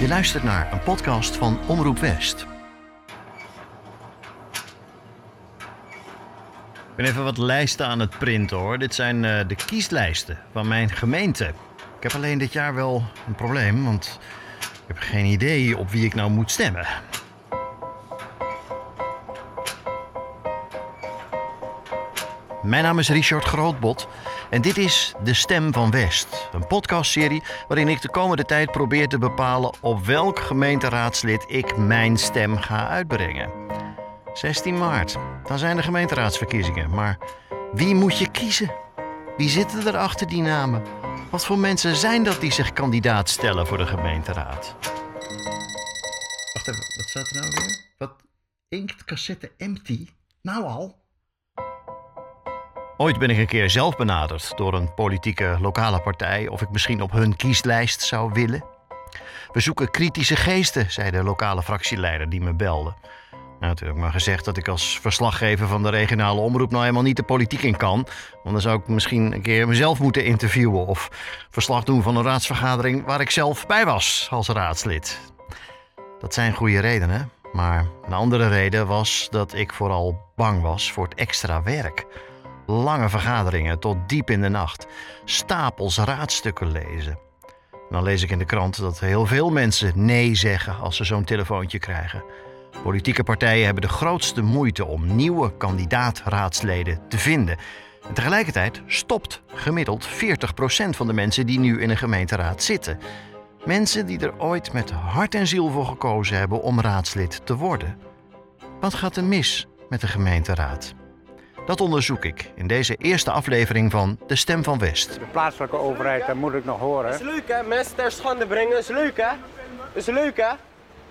Je luistert naar een podcast van Omroep West. Ik ben even wat lijsten aan het printen hoor. Dit zijn eh, de kieslijsten van mijn gemeente. Ik heb alleen dit jaar wel een probleem, want ik heb geen idee op wie ik nou moet stemmen. Mijn naam is Richard Grootbot en dit is De Stem van West. Een podcastserie waarin ik de komende tijd probeer te bepalen op welk gemeenteraadslid ik mijn stem ga uitbrengen. 16 maart, dan zijn de gemeenteraadsverkiezingen. Maar wie moet je kiezen? Wie zitten er achter die namen? Wat voor mensen zijn dat die zich kandidaat stellen voor de gemeenteraad? Wacht even, wat staat er nou weer? Wat? Inktcassette empty? Nou al? Ooit ben ik een keer zelf benaderd door een politieke lokale partij of ik misschien op hun kieslijst zou willen. We zoeken kritische geesten, zei de lokale fractieleider die me belde. Nou, natuurlijk maar gezegd dat ik als verslaggever van de regionale omroep nou helemaal niet de politiek in kan. Want dan zou ik misschien een keer mezelf moeten interviewen of verslag doen van een raadsvergadering waar ik zelf bij was als raadslid. Dat zijn goede redenen, maar een andere reden was dat ik vooral bang was voor het extra werk. Lange vergaderingen tot diep in de nacht, stapels raadstukken lezen. dan lees ik in de krant dat heel veel mensen nee zeggen als ze zo'n telefoontje krijgen. Politieke partijen hebben de grootste moeite om nieuwe kandidaat-raadsleden te vinden. En tegelijkertijd stopt gemiddeld 40% van de mensen die nu in een gemeenteraad zitten. Mensen die er ooit met hart en ziel voor gekozen hebben om raadslid te worden. Wat gaat er mis met de gemeenteraad? Dat onderzoek ik in deze eerste aflevering van De Stem van West. De plaatselijke overheid, dat moet ik nog horen. Is leuk hè, mensen ter schande brengen, is leuk hè? Is leuk hè?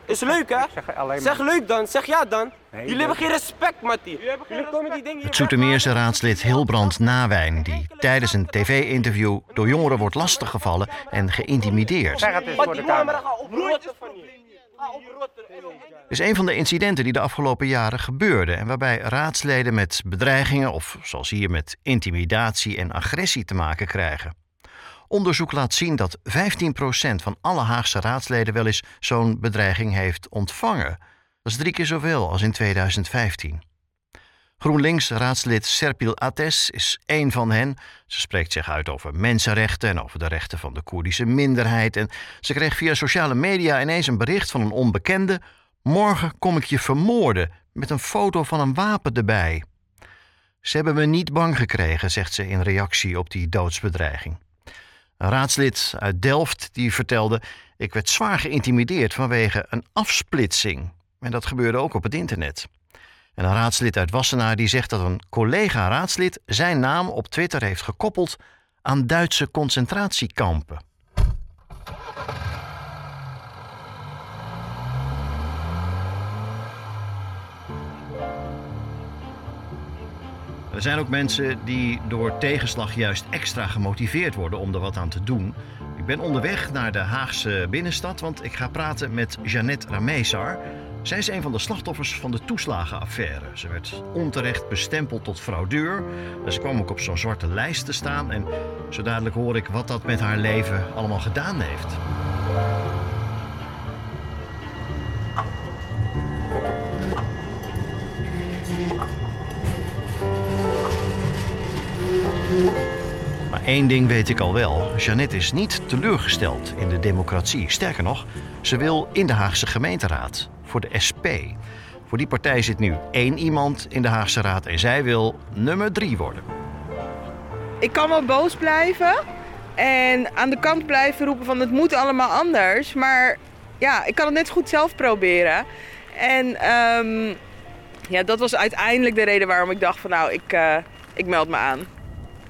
Is leuk hè? zeg leuk dan, zeg ja dan. Nee, Jullie hebben geen respect, Mattie. Jullie komen die dingen Het Zoetermeerse raadslid Hilbrand Nawijn, die tijdens een tv-interview door jongeren wordt lastiggevallen en geïntimideerd. Zeg het eens voor de kamer. Oprotten. is een van de incidenten die de afgelopen jaren gebeurden en waarbij raadsleden met bedreigingen of zoals hier met intimidatie en agressie te maken krijgen. Onderzoek laat zien dat 15% van alle Haagse raadsleden wel eens zo'n bedreiging heeft ontvangen. Dat is drie keer zoveel als in 2015. GroenLinks-raadslid Serpil Ates is één van hen. Ze spreekt zich uit over mensenrechten en over de rechten van de Koerdische minderheid. En ze kreeg via sociale media ineens een bericht van een onbekende. Morgen kom ik je vermoorden met een foto van een wapen erbij. Ze hebben me niet bang gekregen, zegt ze in reactie op die doodsbedreiging. Een raadslid uit Delft die vertelde: Ik werd zwaar geïntimideerd vanwege een afsplitsing. En dat gebeurde ook op het internet. En een raadslid uit Wassenaar die zegt dat een collega-raadslid zijn naam op Twitter heeft gekoppeld aan Duitse concentratiekampen. Er zijn ook mensen die door tegenslag juist extra gemotiveerd worden om er wat aan te doen. Ik ben onderweg naar de Haagse binnenstad, want ik ga praten met Jeannette Rameesar. Zij is een van de slachtoffers van de toeslagenaffaire. Ze werd onterecht bestempeld tot fraudeur. En ze kwam ook op zo'n zwarte lijst te staan. En zo dadelijk hoor ik wat dat met haar leven allemaal gedaan heeft. Maar één ding weet ik al wel. Jeannette is niet teleurgesteld in de democratie. Sterker nog, ze wil in de Haagse gemeenteraad voor de SP. Voor die partij zit nu één iemand in de Haagse raad en zij wil nummer drie worden. Ik kan wel boos blijven en aan de kant blijven roepen van het moet allemaal anders. Maar ja, ik kan het net goed zelf proberen. En ehm, ja, dat was uiteindelijk de reden waarom ik dacht van nou, ik, eh, ik meld me aan.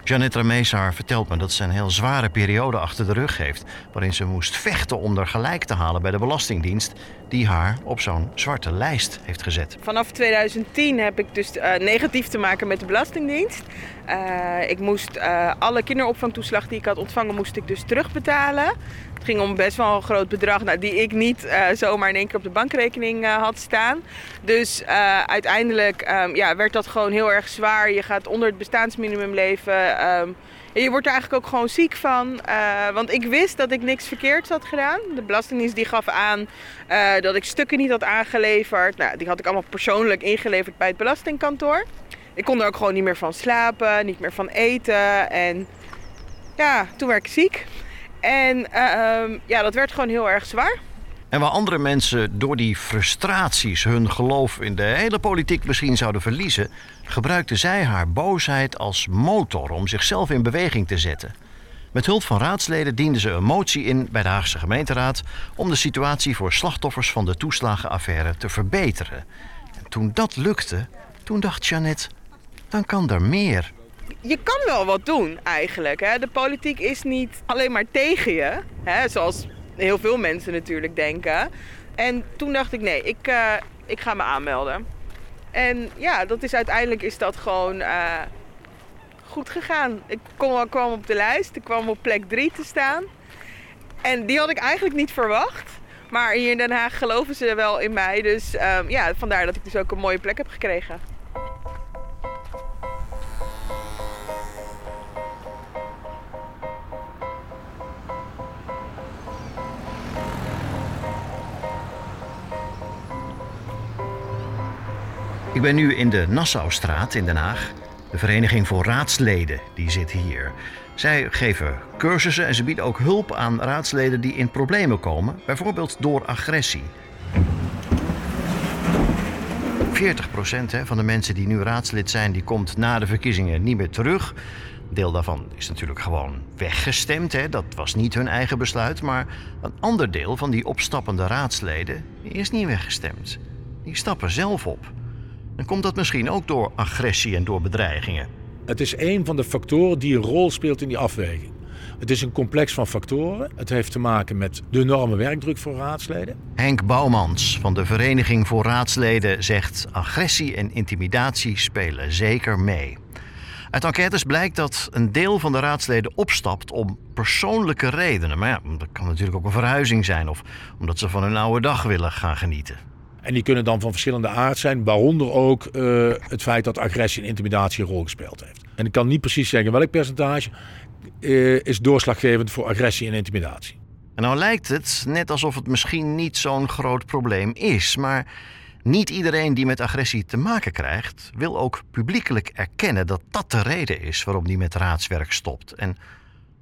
Jeannette Rameesar vertelt me dat ze een heel zware periode achter de rug heeft... waarin ze moest vechten om er gelijk te halen bij de Belastingdienst... die haar op zo'n zwarte lijst heeft gezet. Vanaf 2010 heb ik dus eh, negatief te maken met de Belastingdienst. Eh, ik moest eh, alle kinderopvangtoeslag die ik had ontvangen, moest ik dus terugbetalen. Het ging om best wel een groot bedrag nou, die ik niet eh, zomaar in één keer op de bankrekening eh, had staan. Dus eh, uiteindelijk ehm, ja, werd dat gewoon heel erg zwaar. Je gaat onder het bestaansminimum leven. Ehm, je wordt er eigenlijk ook gewoon ziek van. want ik wist dat ik niks verkeerds had gedaan. De Belastingdienst die gaf aan dat ik stukken niet had aangeleverd. Nou, die had ik allemaal persoonlijk ingeleverd bij het belastingkantoor. Ik kon er ook gewoon niet meer van slapen, niet meer van eten. En ja, toen werd ik ziek. En ehm, ja, dat werd gewoon heel erg zwaar. En waar andere mensen door die frustraties hun geloof in de hele politiek misschien zouden verliezen, gebruikte zij haar boosheid als motor om zichzelf in beweging te zetten. Met hulp van raadsleden diende ze een motie in bij de Haagse gemeenteraad om de situatie voor slachtoffers van de toeslagenaffaire te verbeteren. En toen dat lukte, toen dacht Jeannette, dan kan er meer. Je kan wel wat doen eigenlijk. Hè? De politiek is niet alleen maar tegen je, hè? zoals heel veel mensen natuurlijk denken. En toen dacht ik, nee, ik, eh, ik ga me aanmelden. En ja, dat is uiteindelijk is dat gewoon eh, goed gegaan. Ik kwam op de lijst, ik kwam op plek 3 te staan. En die had ik eigenlijk niet verwacht. Maar hier in Den Haag geloven ze wel in mij. Dus ehm, ja, vandaar dat ik dus ook een mooie plek heb gekregen. Ik ben nu in de Nassaustraat in Den Haag. De Vereniging voor Raadsleden die zit hier. Zij geven cursussen en ze bieden ook hulp aan raadsleden die in problemen komen, bijvoorbeeld door agressie. 40% hè, van de mensen die nu raadslid zijn, die komt na de verkiezingen niet meer terug. Deel daarvan is natuurlijk gewoon weggestemd. Hè. Dat was niet hun eigen besluit. Maar een ander deel van die opstappende raadsleden is niet weggestemd. Die stappen zelf op. Dan komt dat misschien ook door agressie en door bedreigingen. Het is een van de factoren die een rol speelt in die afweging. Het is een complex van factoren. Het heeft te maken met de enorme werkdruk voor raadsleden. Henk Bouwmans van de Vereniging voor Raadsleden zegt: agressie en intimidatie spelen zeker mee. Uit enquêtes blijkt dat een deel van de raadsleden opstapt om persoonlijke redenen. Maar ja, dat kan natuurlijk ook een verhuizing zijn of omdat ze van hun oude dag willen gaan genieten. En die kunnen dan van verschillende aard zijn, waaronder ook eh, het feit dat agressie en intimidatie een rol gespeeld heeft. En ik kan niet precies zeggen welk percentage eh, is doorslaggevend voor agressie en intimidatie. En nou lijkt het net alsof het misschien niet zo'n groot probleem is, maar niet iedereen die met agressie te maken krijgt, wil ook publiekelijk erkennen dat dat de reden is waarom die met raadswerk stopt. En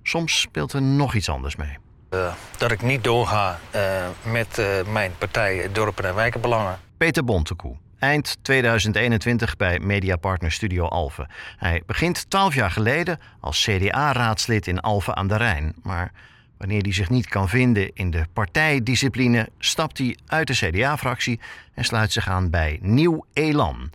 soms speelt er nog iets anders mee. Uh, dat ik niet doorga uh, met uh, mijn partij Dorpen en Wijkenbelangen. Peter Bontekoe, eind 2021 bij Mediapartner Studio Alphen. Hij begint twaalf jaar geleden als CDA-raadslid in Alphen aan de Rijn. Maar wanneer hij zich niet kan vinden in de partijdiscipline, stapt hij uit de CDA-fractie en sluit zich aan bij Nieuw Elan.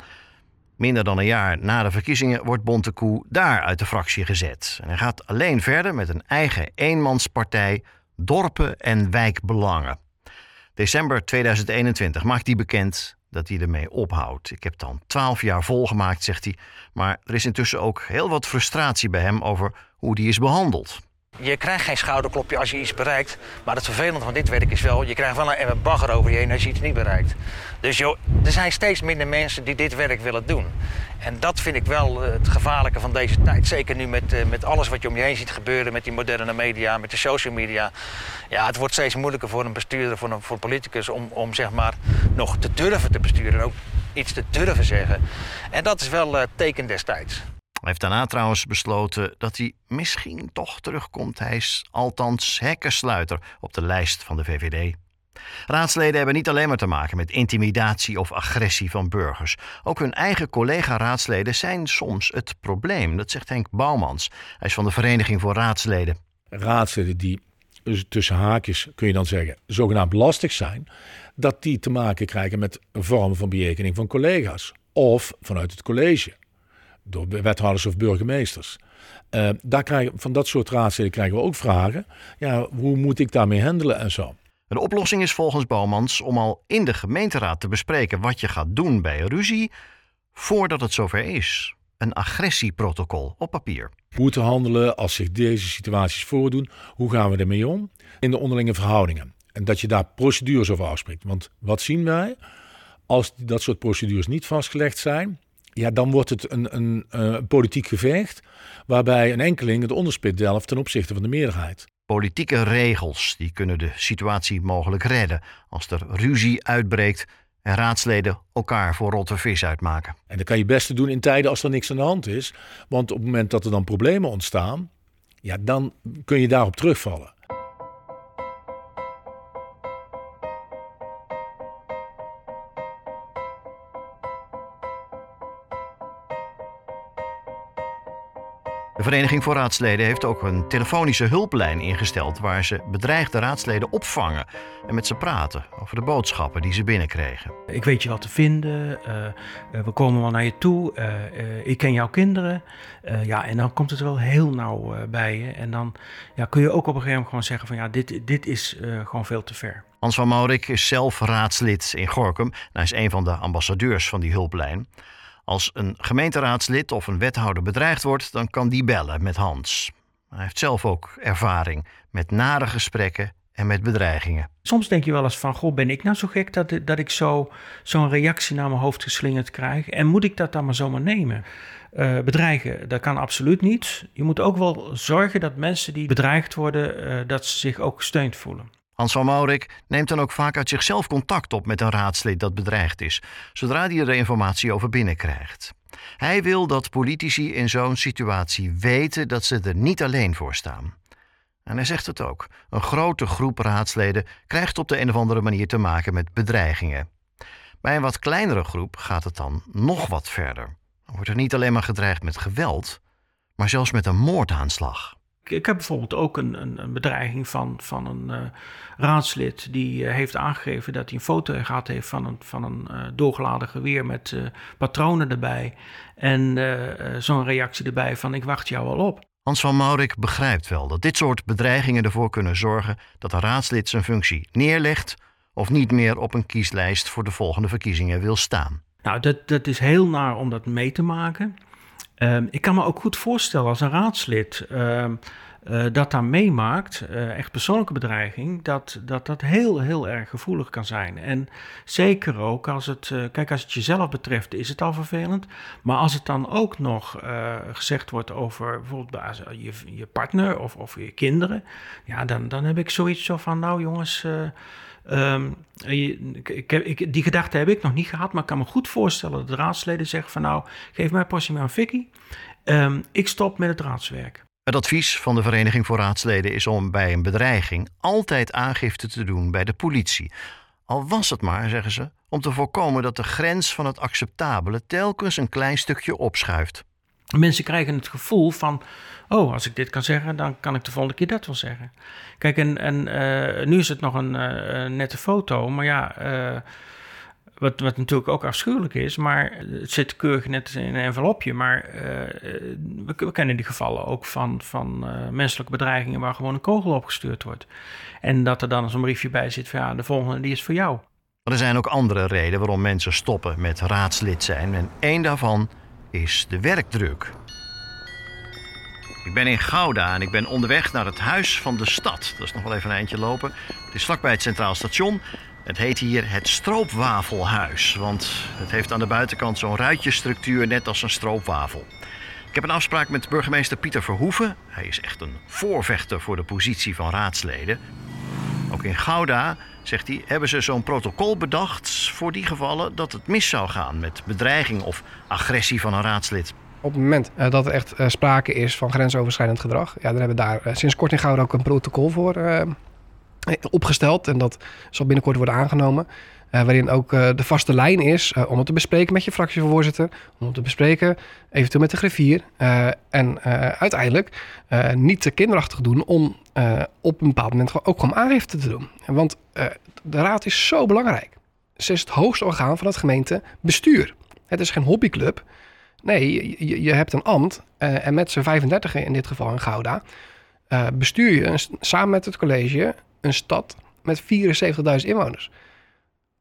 Minder dan een jaar na de verkiezingen wordt Bontekoe daar uit de fractie gezet. En hij gaat alleen verder met een eigen eenmanspartij, Dorpen en Wijkbelangen. December 2021 maakt hij bekend dat hij ermee ophoudt. Ik heb dan twaalf jaar volgemaakt, zegt hij. Maar er is intussen ook heel wat frustratie bij hem over hoe die is behandeld. Je krijgt geen schouderklopje als je iets bereikt. Maar het vervelende van dit werk is wel, je krijgt wel een bagger over je heen als je iets niet bereikt. Dus joh, er zijn steeds minder mensen die dit werk willen doen. En dat vind ik wel het gevaarlijke van deze tijd. Zeker nu met, met alles wat je om je heen ziet gebeuren, met die moderne media, met de social media. Ja, het wordt steeds moeilijker voor een bestuurder, voor een, voor politicus om, om zeg maar nog te durven te besturen. En ook iets te durven zeggen. En dat is wel uh, teken destijds. Heeft daarna trouwens besloten dat hij misschien toch terugkomt. Hij is althans hekkensluiter op de lijst van de VVD. Raadsleden hebben niet alleen maar te maken met intimidatie of agressie van burgers. Ook hun eigen collega-raadsleden zijn soms het probleem. Dat zegt Henk Bouwmans. Hij is van de Vereniging voor Raadsleden. Raadsleden die dus tussen haakjes, kun je dan zeggen, zogenaamd lastig zijn, dat die te maken krijgen met vormen van bejekening van collega's of vanuit het college door wethouders of burgemeesters. Uh, daar krijgen, van dat soort raadsleden krijgen we ook vragen. Ja, hoe moet ik daarmee handelen en zo? De oplossing is volgens Bouwmans om al in de gemeenteraad te bespreken wat je gaat doen bij een ruzie voordat het zover is. Een agressieprotocol op papier. Hoe te handelen als zich deze situaties voordoen, hoe gaan we ermee om in de onderlinge verhoudingen. En dat je daar procedures over afspreekt. Want wat zien wij? Als dat soort procedures niet vastgelegd zijn, ja, dan wordt het een, een, eh, politiek gevecht waarbij een enkeling het onderspit delft ten opzichte van de meerderheid. Politieke regels die kunnen de situatie mogelijk redden als er ruzie uitbreekt en raadsleden elkaar voor rotte vis uitmaken. En dat kan je beste doen in tijden als er niks aan de hand is. Want op het moment dat er dan problemen ontstaan, ja, dan kun je daarop terugvallen. De Vereniging voor Raadsleden heeft ook een telefonische hulplijn ingesteld waar ze bedreigde raadsleden opvangen en met ze praten over de boodschappen die ze binnenkregen. Ik weet je wat te vinden, uh, uh, we komen wel naar je toe, uh, ik ken jouw kinderen. ja, en dan komt het wel heel nauw bij je. En dan ja, kun je ook op een gegeven moment gewoon zeggen van ja, dit, dit is gewoon veel te ver. Hans van Maurik is zelf raadslid in Gorkum. Hij is een van de ambassadeurs van die hulplijn. Als een gemeenteraadslid of een wethouder bedreigd wordt, dan kan die bellen met Hans. Hij heeft zelf ook ervaring met nare gesprekken en met bedreigingen. Soms denk je wel eens van, goh, ben ik nou zo gek dat, dat ik zo, zo'n reactie naar mijn hoofd geslingerd krijg? En moet ik dat dan maar zomaar nemen? Uh, bedreigen, dat kan absoluut niet. Je moet ook wel zorgen dat mensen die bedreigd worden, uh, dat ze zich ook gesteund voelen. Hans van Maurik neemt dan ook vaak uit zichzelf contact op met een raadslid dat bedreigd is, zodra hij er informatie over binnenkrijgt. Hij wil dat politici in zo'n situatie weten dat ze er niet alleen voor staan. En hij zegt het ook: een grote groep raadsleden krijgt op de een of andere manier te maken met bedreigingen. Bij een wat kleinere groep gaat het dan nog wat verder. Dan wordt er niet alleen maar gedreigd met geweld, maar zelfs met een moordaanslag. Ik heb bijvoorbeeld ook een, een, een bedreiging van, van een uh, raadslid die uh, heeft aangegeven dat hij een foto gehad heeft van een, van een uh, doorgeladen geweer met patronen erbij. En zo'n reactie erbij van ik wacht jou al op. Hans van Maurik begrijpt wel dat dit soort bedreigingen ervoor kunnen zorgen dat een raadslid zijn functie neerlegt of niet meer op een kieslijst voor de volgende verkiezingen wil staan. Nou, dat, dat is heel naar om dat mee te maken. Um, ik kan me ook goed voorstellen als een raadslid um, uh, dat daar meemaakt, uh, echt persoonlijke bedreiging, dat, dat dat heel, heel erg gevoelig kan zijn. En zeker ook als het, uh, kijk, als het jezelf betreft, is het al vervelend. Maar als het dan ook nog gezegd wordt over bijvoorbeeld je, je partner of, of je kinderen, ja, dan, dan heb ik zoiets zo van, nou jongens. Um, ik, ik, die gedachte heb ik nog niet gehad, maar ik kan me goed voorstellen dat de raadsleden zeggen van nou, geef mij portie maar een fikkie. Um, ik stop met het raadswerk. Het advies van de Vereniging voor Raadsleden is om bij een bedreiging altijd aangifte te doen bij de politie. Al was het maar, zeggen ze, om te voorkomen dat de grens van het acceptabele telkens een klein stukje opschuift. Mensen krijgen het gevoel van, oh, als ik dit kan zeggen, dan kan ik de volgende keer dat wel zeggen. Kijk, en, en uh, nu is het nog een uh, nette foto, maar ja, uh, wat, wat natuurlijk ook afschuwelijk is, maar het zit keurig net in een envelopje. Maar we, we, kennen die gevallen ook van, van menselijke bedreigingen waar gewoon een kogel opgestuurd wordt. En dat er dan zo'n briefje bij zit van ja, de volgende die is voor jou. Er zijn ook andere redenen waarom mensen stoppen met raadslid zijn. En één daarvan is de werkdruk. Ik ben in Gouda en ik ben onderweg naar het Huis van de Stad. Dat is nog wel even een eindje lopen. Het is vlakbij het Centraal Station. Het heet hier het Stroopwafelhuis, want het heeft aan de buitenkant zo'n ruitjesstructuur, net als een stroopwafel. Ik heb een afspraak met burgemeester Pieter Verhoeven. Hij is echt een voorvechter voor de positie van raadsleden. Ook in Gouda, zegt hij, hebben ze zo'n protocol bedacht voor die gevallen dat het mis zou gaan met bedreiging of agressie van een raadslid. Op het moment uh, dat er echt uh, sprake is van grensoverschrijdend gedrag, ja, dan hebben we daar uh, sinds kort in Gouda ook een protocol voor opgesteld. En dat zal binnenkort worden aangenomen. Waarin ook de vaste lijn is om het te bespreken met je fractievoorzitter, om het te bespreken eventueel met de griffier. en uiteindelijk niet te kinderachtig doen om op een bepaald moment ook gewoon aangifte te doen. Want de raad is zo belangrijk. Ze is het hoogste orgaan van het gemeentebestuur. Het is geen hobbyclub. Nee, je, je hebt een ambt en met z'n 35 in dit geval in Gouda bestuur je samen met het college een stad met 74.000 inwoners.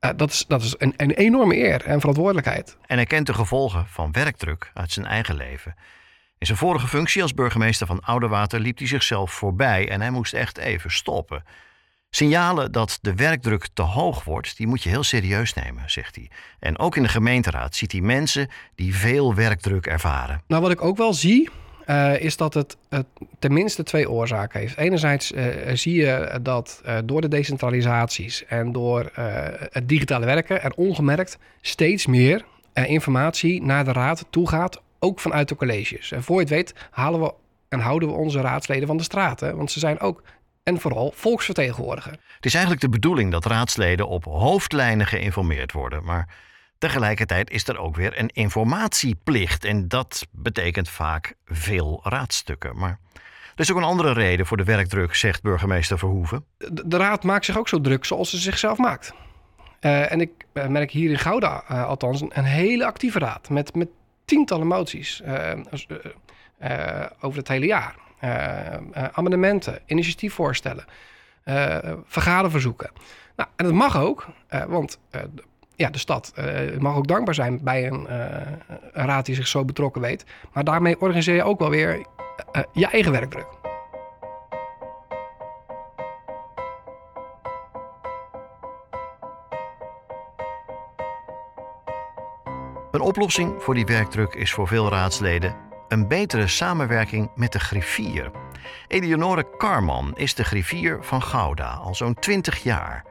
Uh, dat is, dat is een, een enorme eer en verantwoordelijkheid. En hij kent de gevolgen van werkdruk uit zijn eigen leven. In zijn vorige functie als burgemeester van Oudewater liep hij zichzelf voorbij en hij moest echt even stoppen. Signalen dat de werkdruk te hoog wordt, die moet je heel serieus nemen, zegt hij. En ook in de gemeenteraad ziet hij mensen die veel werkdruk ervaren. Nou, wat ik ook wel zie, uh, is dat het, tenminste twee oorzaken heeft. Enerzijds uh, zie je dat uh, door de decentralisaties en door het digitale werken er ongemerkt steeds meer informatie naar de raad toe gaat, ook vanuit de colleges. En voor je het weet halen we en houden we onze raadsleden van de straten, want ze zijn ook en vooral volksvertegenwoordiger. Het is eigenlijk de bedoeling dat raadsleden op hoofdlijnen geïnformeerd worden, maar tegelijkertijd is er ook weer een informatieplicht en dat betekent vaak veel raadstukken. Maar er is ook een andere reden voor de werkdruk, zegt burgemeester Verhoeven. De, raad maakt zich ook zo druk zoals ze zichzelf maakt. Uh, en ik uh, merk hier in Gouda uh, althans een, een, hele actieve raad met, met tientallen moties over het hele jaar. amendementen, initiatiefvoorstellen, vergaderverzoeken. Nou, en dat mag ook, want ja, de stad mag ook dankbaar zijn bij een, een, raad die zich zo betrokken weet. Maar daarmee organiseer je ook wel weer je eigen werkdruk. Een oplossing voor die werkdruk is voor veel raadsleden een betere samenwerking met de griffier. Eleonore Karman is de griffier van Gouda al zo'n 20 jaar.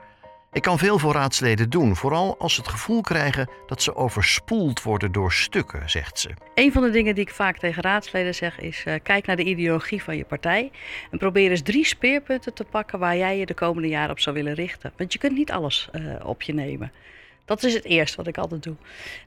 Ik kan veel voor raadsleden doen, vooral als ze het gevoel krijgen dat ze overspoeld worden door stukken, zegt ze. Een van de dingen die ik vaak tegen raadsleden zeg is: uh, kijk naar de ideologie van je partij en probeer eens drie speerpunten te pakken waar jij je de komende jaren op zou willen richten. Want je kunt niet alles uh, op je nemen. Dat is het eerste wat ik altijd doe.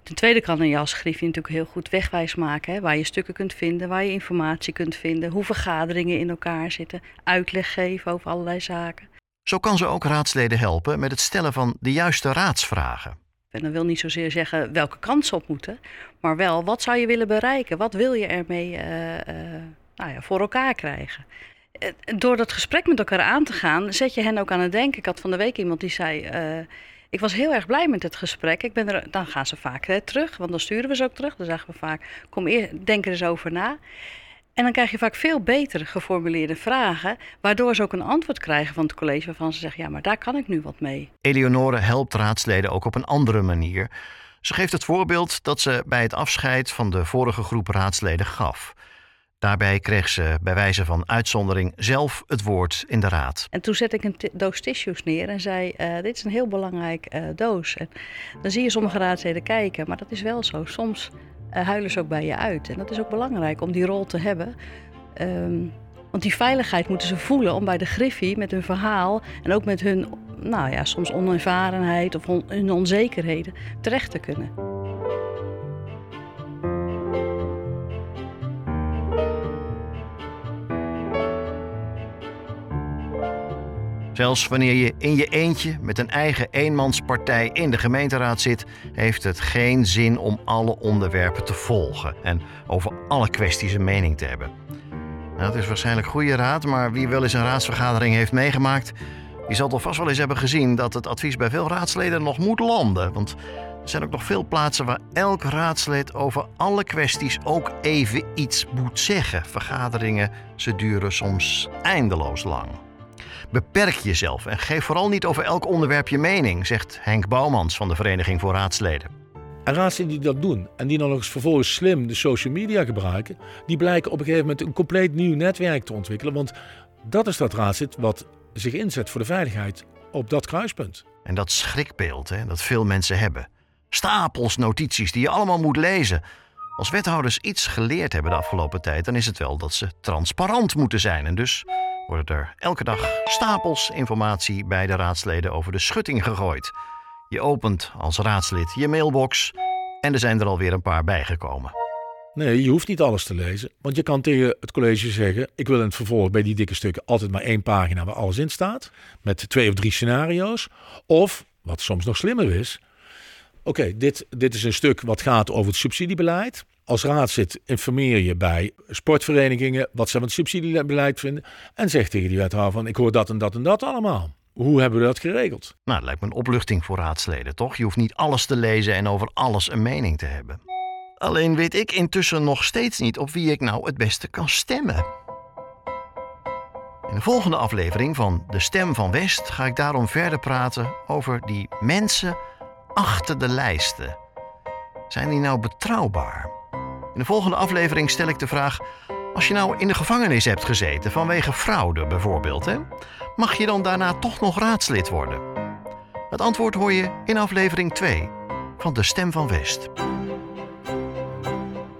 Ten tweede kan een jasgriefje natuurlijk heel goed wegwijs maken. Hè, waar je stukken kunt vinden, waar je informatie kunt vinden. Hoe vergaderingen in elkaar zitten. Uitleg geven over allerlei zaken. Zo kan ze ook raadsleden helpen met het stellen van de juiste raadsvragen. En dat wil niet zozeer zeggen welke kant ze op moeten. Maar wel, wat zou je willen bereiken? Wat wil je ermee uh, nou ja, voor elkaar krijgen? Eh, door dat gesprek met elkaar aan te gaan, zet je hen ook aan het denken. Ik had van de week iemand die zei ik was heel erg blij met het gesprek. Ik ben er, dan gaan ze vaak terug, want dan sturen we ze ook terug. Dan zeggen we vaak, kom eerst, denk er eens over na. En dan krijg je vaak veel beter geformuleerde vragen, waardoor ze ook een antwoord krijgen van het college waarvan ze zeggen, ja, maar daar kan ik nu wat mee. Eleonore helpt raadsleden ook op een andere manier. Ze geeft het voorbeeld dat ze bij het afscheid van de vorige groep raadsleden gaf. Daarbij kreeg ze bij wijze van uitzondering zelf het woord in de raad. En toen zette ik een doos tissues neer en zei: uh, Dit is een heel belangrijk uh, doos. En dan zie je sommige raadsleden kijken, maar dat is wel zo. Soms huilen ze ook bij je uit. En dat is ook belangrijk om die rol te hebben. Um, want die veiligheid moeten ze voelen om bij de Griffie met hun verhaal en ook met hun, nou ja, soms onervarenheid of hun onzekerheden terecht te kunnen. Zelfs wanneer je in je eentje met een eigen eenmanspartij in de gemeenteraad zit, heeft het geen zin om alle onderwerpen te volgen en over alle kwesties een mening te hebben. Nou, dat is waarschijnlijk goede raad, maar wie wel eens een raadsvergadering heeft meegemaakt, die zal toch vast wel eens hebben gezien dat het advies bij veel raadsleden nog moet landen. Want er zijn ook nog veel plaatsen waar elk raadslid over alle kwesties ook even iets moet zeggen. Vergaderingen, ze duren soms eindeloos lang. Beperk jezelf en geef vooral niet over elk onderwerp je mening, zegt Henk Bouwmans van de Vereniging voor Raadsleden. En raadsleden die dat doen en die dan nog eens vervolgens slim de social media gebruiken, die blijken op een gegeven moment een compleet nieuw netwerk te ontwikkelen. Want dat is dat raadslid wat zich inzet voor de veiligheid op dat kruispunt. En dat schrikbeeld hè, dat veel mensen hebben. Stapels notities die je allemaal moet lezen. Als wethouders iets geleerd hebben de afgelopen tijd, dan is het wel dat ze transparant moeten zijn. En dus worden er elke dag stapels informatie bij de raadsleden over de schutting gegooid. Je opent als raadslid je mailbox en er zijn er alweer een paar bijgekomen. Nee, je hoeft niet alles te lezen. Want je kan tegen het college zeggen: Ik wil in het vervolg bij die dikke stukken altijd maar één pagina waar alles in staat. Met twee of drie scenario's. Of, wat soms nog slimmer is: Oké, dit, dit is een stuk wat gaat over het subsidiebeleid. Als raadslid informeer je bij sportverenigingen wat ze van het subsidiebeleid vinden. En zeg tegen die wethouder van ik hoor dat en dat en dat allemaal. Hoe hebben we dat geregeld? Nou, het lijkt me een opluchting voor raadsleden, toch? Je hoeft niet alles te lezen en over alles een mening te hebben. Alleen weet ik intussen nog steeds niet op wie ik nou het beste kan stemmen. In de volgende aflevering van De Stem van West ga ik daarom verder praten over die mensen achter de lijsten. Zijn die nou betrouwbaar? In de volgende aflevering stel ik de vraag: als je nou in de gevangenis hebt gezeten vanwege fraude bijvoorbeeld, hè, mag je dan daarna toch nog raadslid worden? Het antwoord hoor je in aflevering 2 van De Stem van West.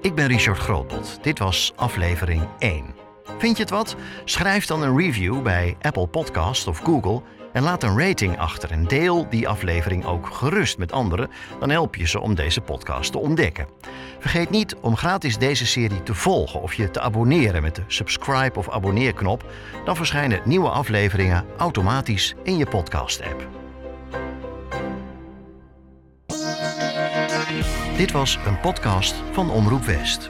Ik ben Richard Grootbot. Dit was aflevering 1. Vind je het wat? Schrijf dan een review bij Apple Podcast of Google en laat een rating achter en deel die aflevering ook gerust met anderen. Dan help je ze om deze podcast te ontdekken. Vergeet niet om gratis deze serie te volgen of je te abonneren met de subscribe of abonneerknop. Dan verschijnen nieuwe afleveringen automatisch in je podcast-app. Dit was een podcast van Omroep West.